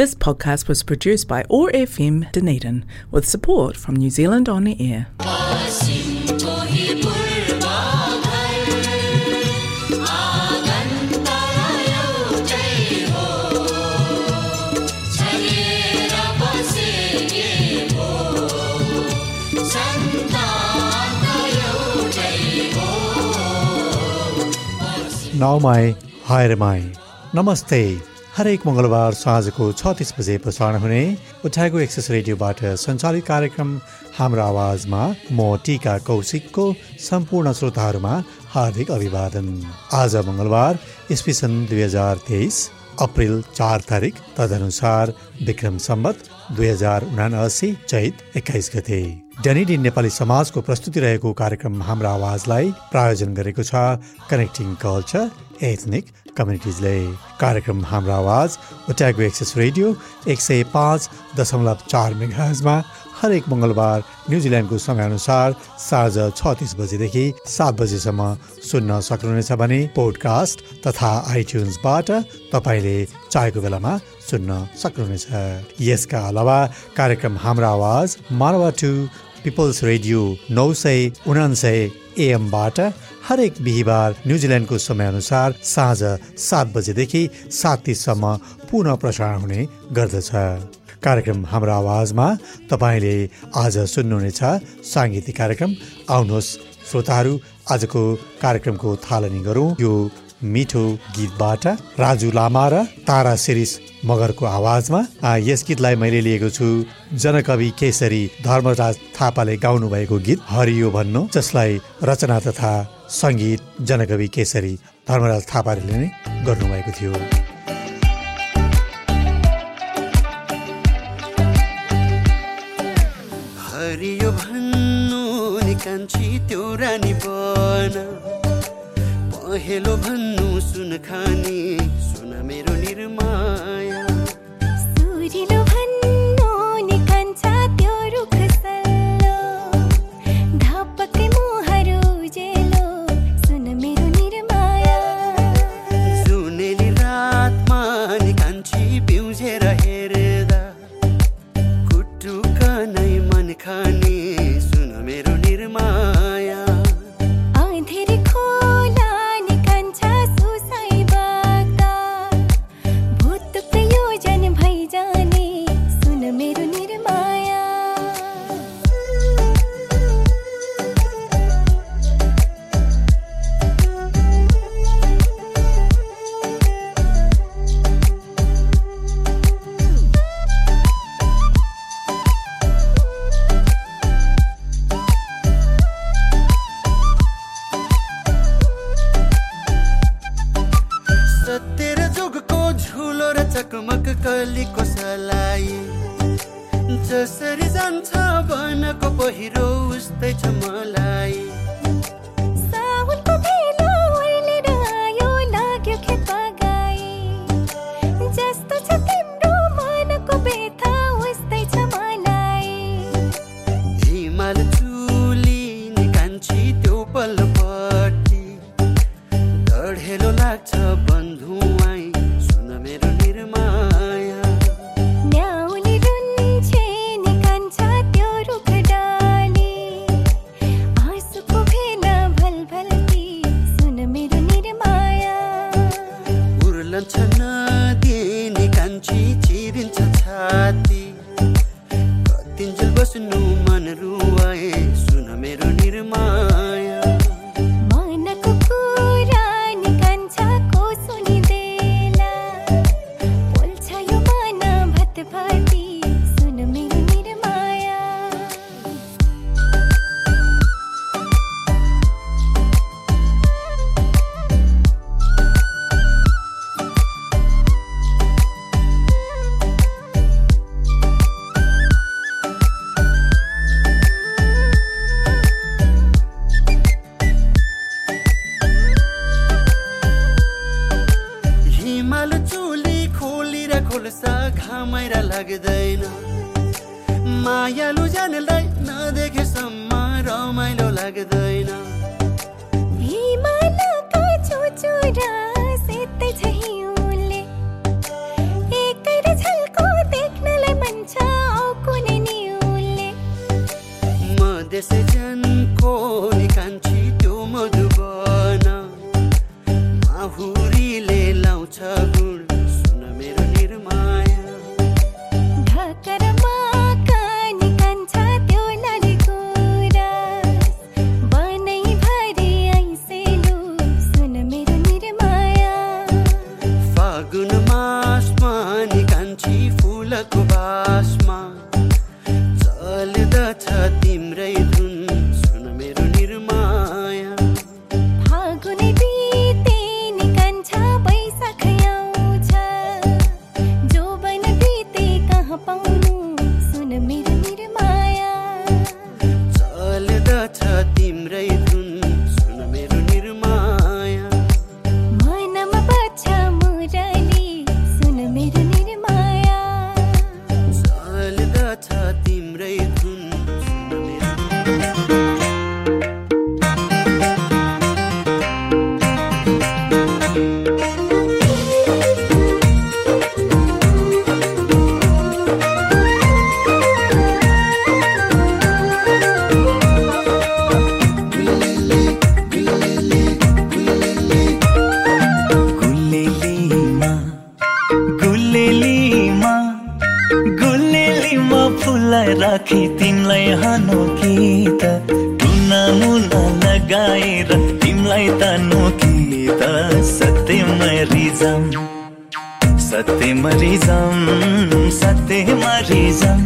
This podcast was produced by ORFM Dunedin with support from New Zealand On Air. Now my hire my Namaste. हरेक मङ्गलबार साँझको छ तिस बजे प्रसारण हुने उठाएको एक्सेस रेडियोबाट सञ्चालित कार्यक्रम हाम्रो आवाजमा म टिका कौशिकको सम्पूर्ण श्रोताहरूमा हार्दिक अभिवादन। आज मङ्गलबार इस्वी सन् दुई हजार तेइस अप्रिल चार तारिक तदनुसार विक्रम सम्बत दुई हजार उनासी चैत एक्काइस गते। डनिडी नेपाली समाजको प्रस्तुति रहेको कार्यक्रम हाम्रो आवाजलाई प्रायोजन गरेको छ कनेक्टिङ कल्चर एथनिक कम्युनिटिजले कार्यक्रम हाम्रो आवाज ओट्यागो एक्सेस रेडियो एक सय पाँच दशमलव चार मेघाजमा हरेक मङ्गलबार न्युजिल्यान्डको समयअनुसार साँझ छ तिस बजेदेखि सात बजेसम्म सुन्न सक्नुहुनेछ भने पोडकास्ट तथा आइट्युन्सबाट तपाईँले चाहेको बेलामा सुन्न सक्नुहुनेछ। यसका अलावा कार्यक्रम हाम्रो आवाज मानवा टु पिपल्स रेडियो नौ सय उनान्सय एएमबाट हरेक बिहिबार न्युजिल्यान्डको समयअनुसार साँझ सात बजेदेखि सात तिससम्म पुनः प्रसारण हुने गर्दछ। कार्यक्रम हाम्रो आवाजमा तपाईँले आज सुन्नुहुनेछ। साङ्गीतिक कार्यक्रम आउनुहोस्। श्रोताहरू आजको कार्यक्रमको थालनी गरौँ। यो मिठो गीतबाट राजु लामा र तारा शिरिष मगरको आवाजमा। यस गीतलाई मैले लिएको छु जनकवि केसरी धर्मराज थापाले गाउनु भएको गीत हरियो भन्नु जसलाई रचना तथा सङ्गीत जनकवि केसरी धर्मराज थापाले नै गर्नुभएको थियो। हरियो भन्नु निकान्छी त्यो रानी बना। पहेलो भन्नु सुन खाने सुन मेरो निर्माया जसरी जान्छ वनको पहिरो उस्तै छ मलाई। राखी तिमलाई हानो गीत। टुना मुना लगाएर त तानो त सत्य रिजम सत्य रिजम सत्य रिजम।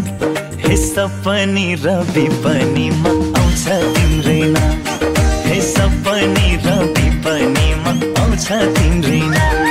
हे सपनी रवि पनिमा आउँछ तिम्रै नाम। हे सपनी रवि पनि म आउँछ तिम्रै नाम।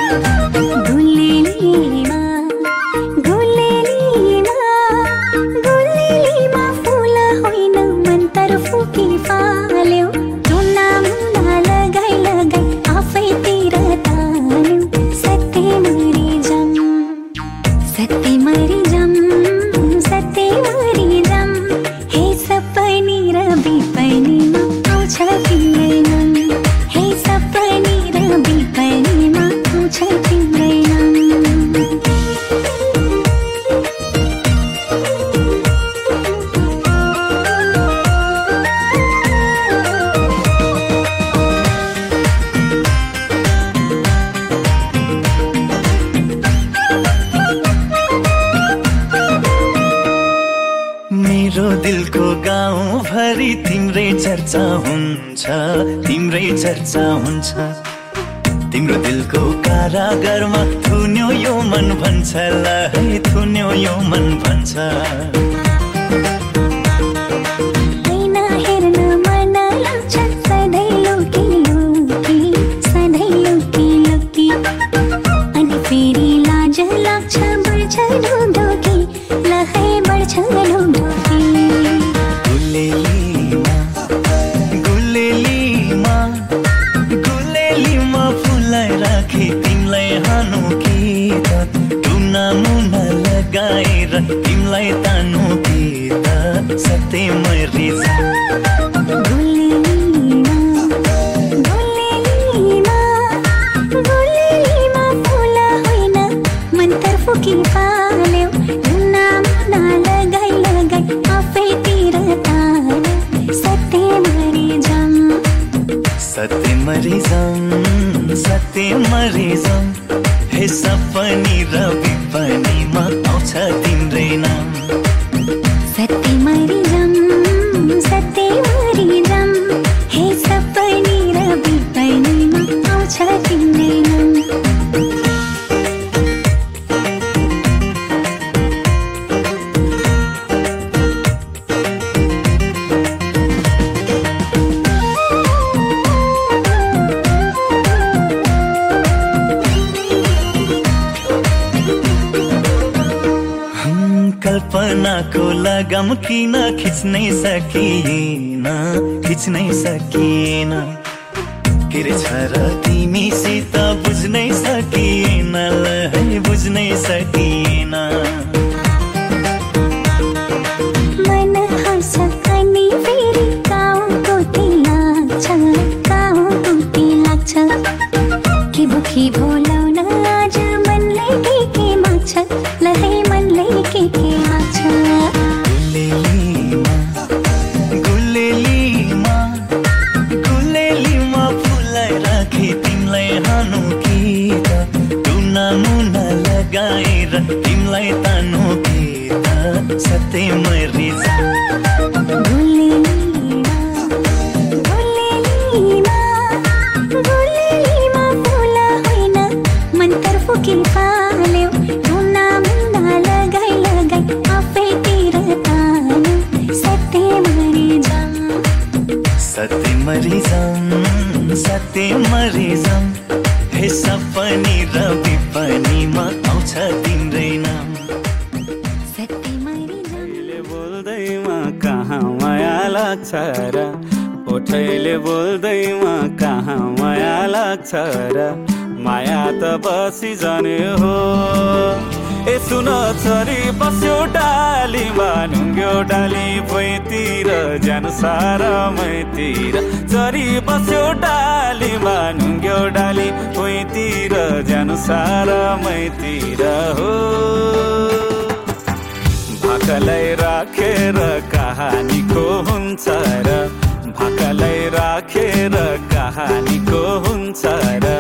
नहीं सकी। ते मरिजम हे सपनी र म आउँछ तिम्रै नाम। बोल्दैमा कहाँ माया लाग्छ र? ओठैले बोल्दैमा कहाँ माया लाग्छ र? माया त बसी जाने हो। ए सुन छोरी बस्यो डाली नुङ्ग्यो डाली भुइँतिर जानु सारा मैतिर। छोरी बस्यो डाली नुङ्ग्यो डाली भुइँतिर जानु सारा मैतिर हो। भाकालाई राखेर कहानीको हुन्छ र भाकालाई राखेर कहानीको हुन्छ र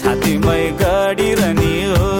छातीमै गडिरहने हो।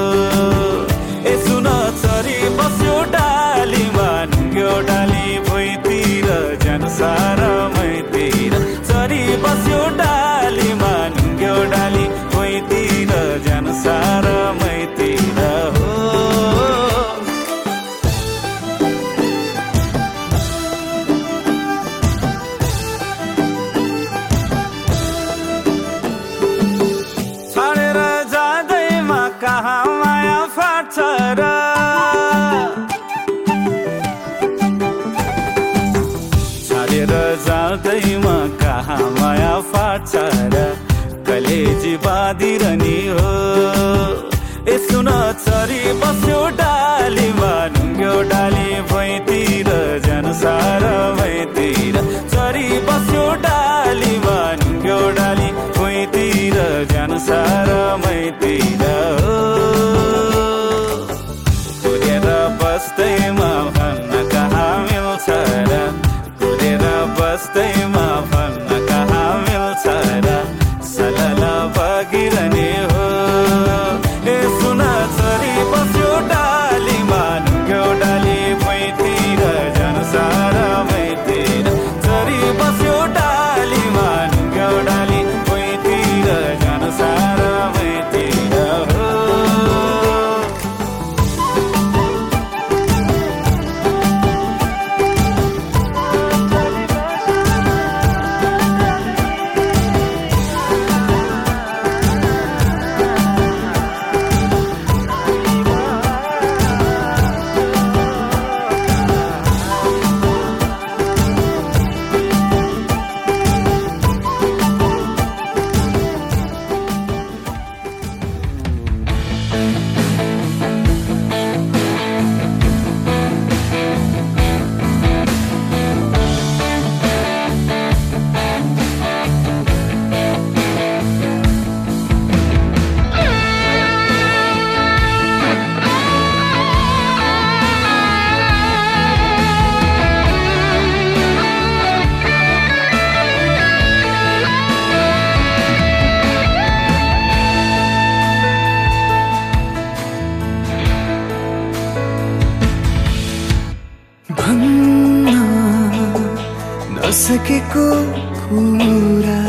सकेको कुरा।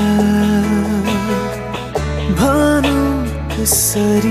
भानु कसरी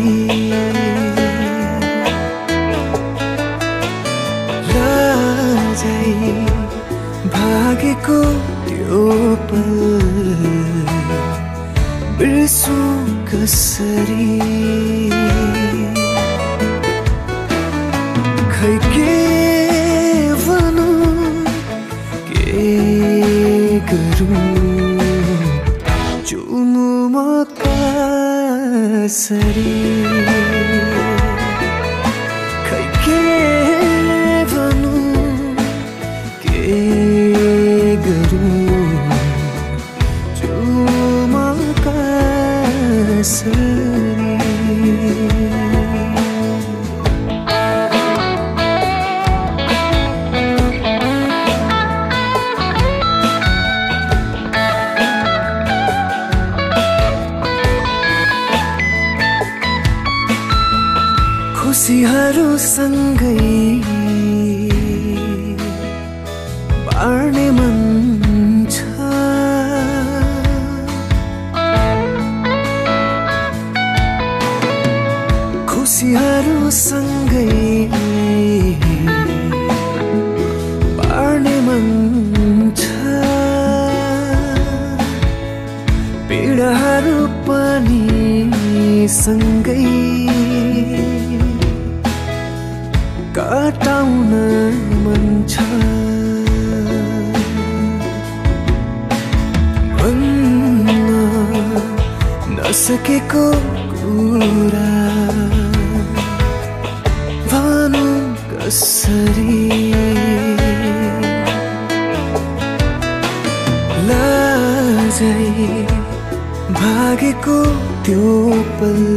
सँगै कटाउन मन छ। नसकेको कुरा भानु कसरी? लाजै भागेको त्यो believe.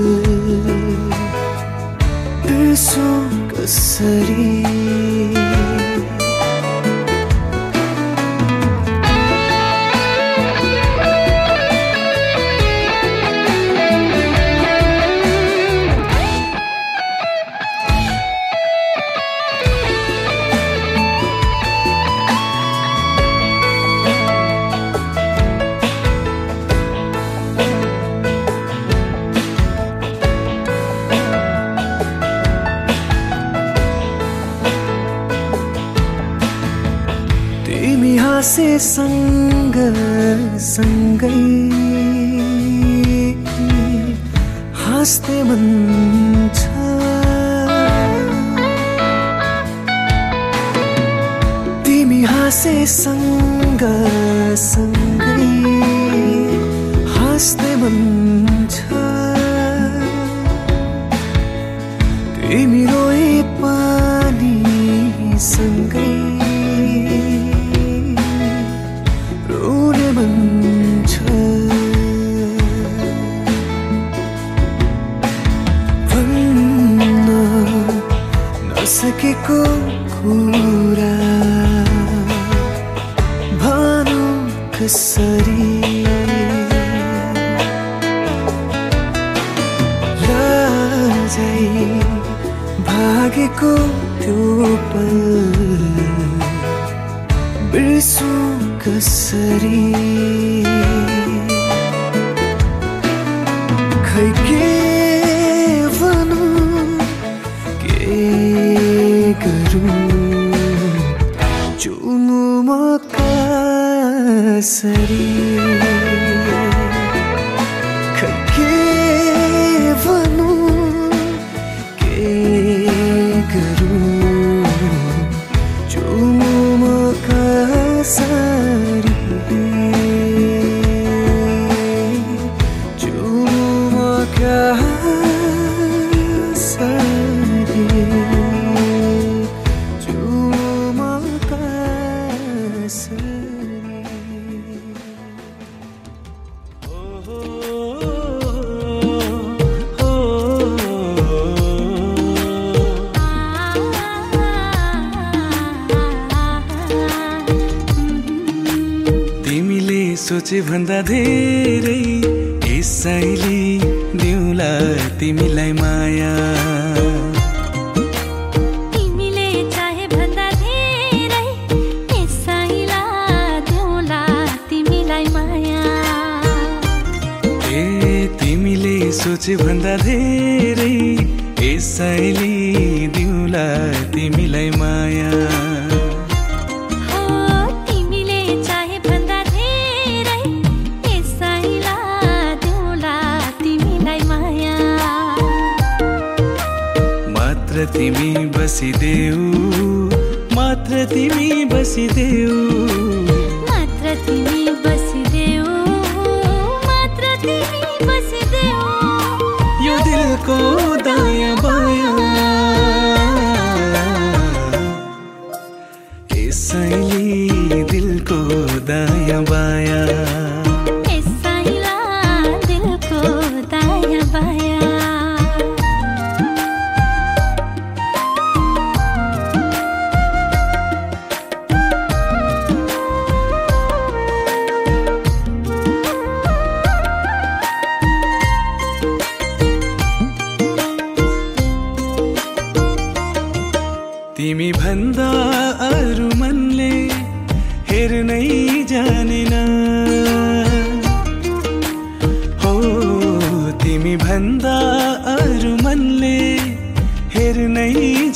no sería. सोचे भन्दा धेरै यसैले दिउँला तिमीलाई माया। सोचे भन्दा धेरै यसैले बसिदेऊ। मात्र तिमी बसिदेऊ मात्र तिमी बसिदेऊ। यो दिलको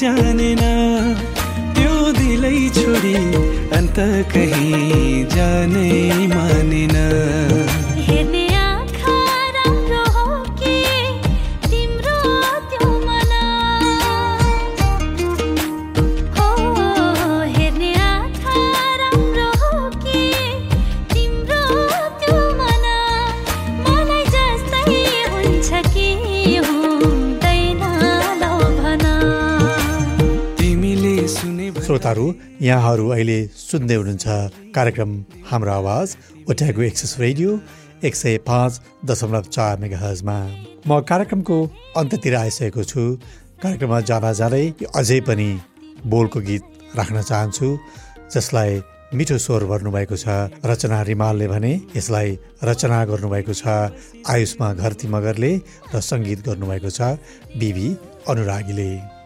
जानेन त्यो दिलै छोडी अन्त कहीँ जानै मानेन। श्रोताहरू यहाँहरू अहिले सुन्दै हुनुहुन्छ कार्यक्रम हाम्रो आवाज ओट्याएको एक्सेस रेडियो एक सय पाँच दशमलव चार मेगा म कार्यक्रमको अन्त्यतिर आइसकेको छु। कार्यक्रममा जाँदा जाँदै अझै पनि बोलको गीत राख्न चाहन्छु जसलाई मिठो स्वर भर्नुभएको छ। रचना रिमालले भने यसलाई रचना गर्नुभएको छ। आयुष्मा घरती मगरले र सङ्गीत गर्नुभएको छ। बिबी अनुरागीले।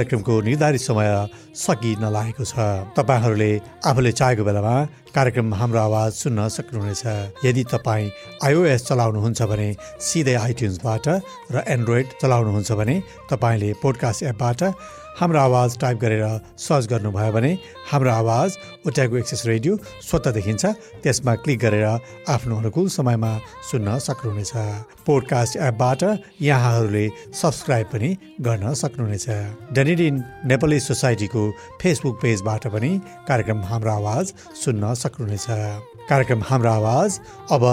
कार्यक्रमको निर्धारित समय सकिन लागेको छ। तपाईँहरूले आफूले चाहेको बेलामा कार्यक्रम हाम्रो आवाज सुन्न सक्नुहुनेछ। यदि तपाईँ आइओएस चलाउनुहुन्छ भने सिधै आइट्युन्सबाट र एन्ड्रोइड चलाउनुहुन्छ भने तपाईँले पोडकास्ट एपबाट हाम्रो आवाज टाइप गरेर सर्च गर्नुभयो भने हाम्रो आवाज ओट्याएको एक्सेस रेडियो स्वत देखिन्छ। त्यसमा क्लिक गरेर आफ्नो अनुकूल समयमा सुन्न सक्नुहुनेछ। पोडकास्ट एपबाट यहाँहरूले सब्सक्राइब पनि गर्न सक्नुहुनेछ। डेनिडिन नेपाली सोसाइटीको फेसबुक पेजबाट पनि कार्यक्रम हाम्रो आवाज सुन्न सक्नुहुनेछ। कार्यक्रम हाम्रो आवाज अब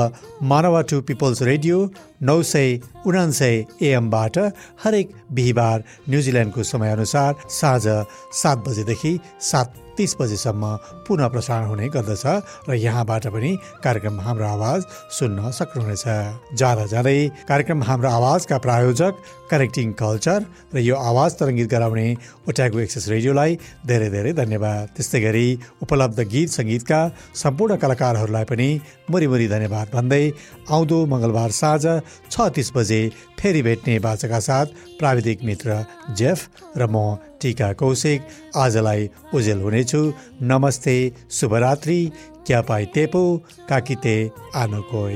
मानवा टु पिपल्स रेडियो नौ सय उनान्सय एएमबाट हरेक बिहिबार न्युजिल्यान्डको समयअनुसार साँझ सात बजेदेखि सात तिस बजेसम्म पुनः प्रसारण हुने गर्दछ र यहाँबाट पनि कार्यक्रम हाम्रो आवाज सुन्न सक्नुहुनेछ। जाँदा जाँदै कार्यक्रम हाम्रो आवाजका प्रायोजक कनेक्टिङ कल्चर र यो आवाज तरङ्गित गराउने ओट्याको एक्सेस रेडियोलाई धेरै धेरै धन्यवाद। त्यस्तै गरी उपलब्ध गीत सङ्गीतका सम्पूर्ण कलाकारहरूलाई पनि मुरी धन्यवाद भन्दै आउँदो मङ्गलबार साँझ छ तिस बजे फेरि भेट्ने बाचाका साथ प्राविधिक मित्र जेफ र म टिका कौशिक आजलाई उजेल हुनेछु। नमस्ते शुभरात्रि क्या पाइ तेपो काकिते आनोकोय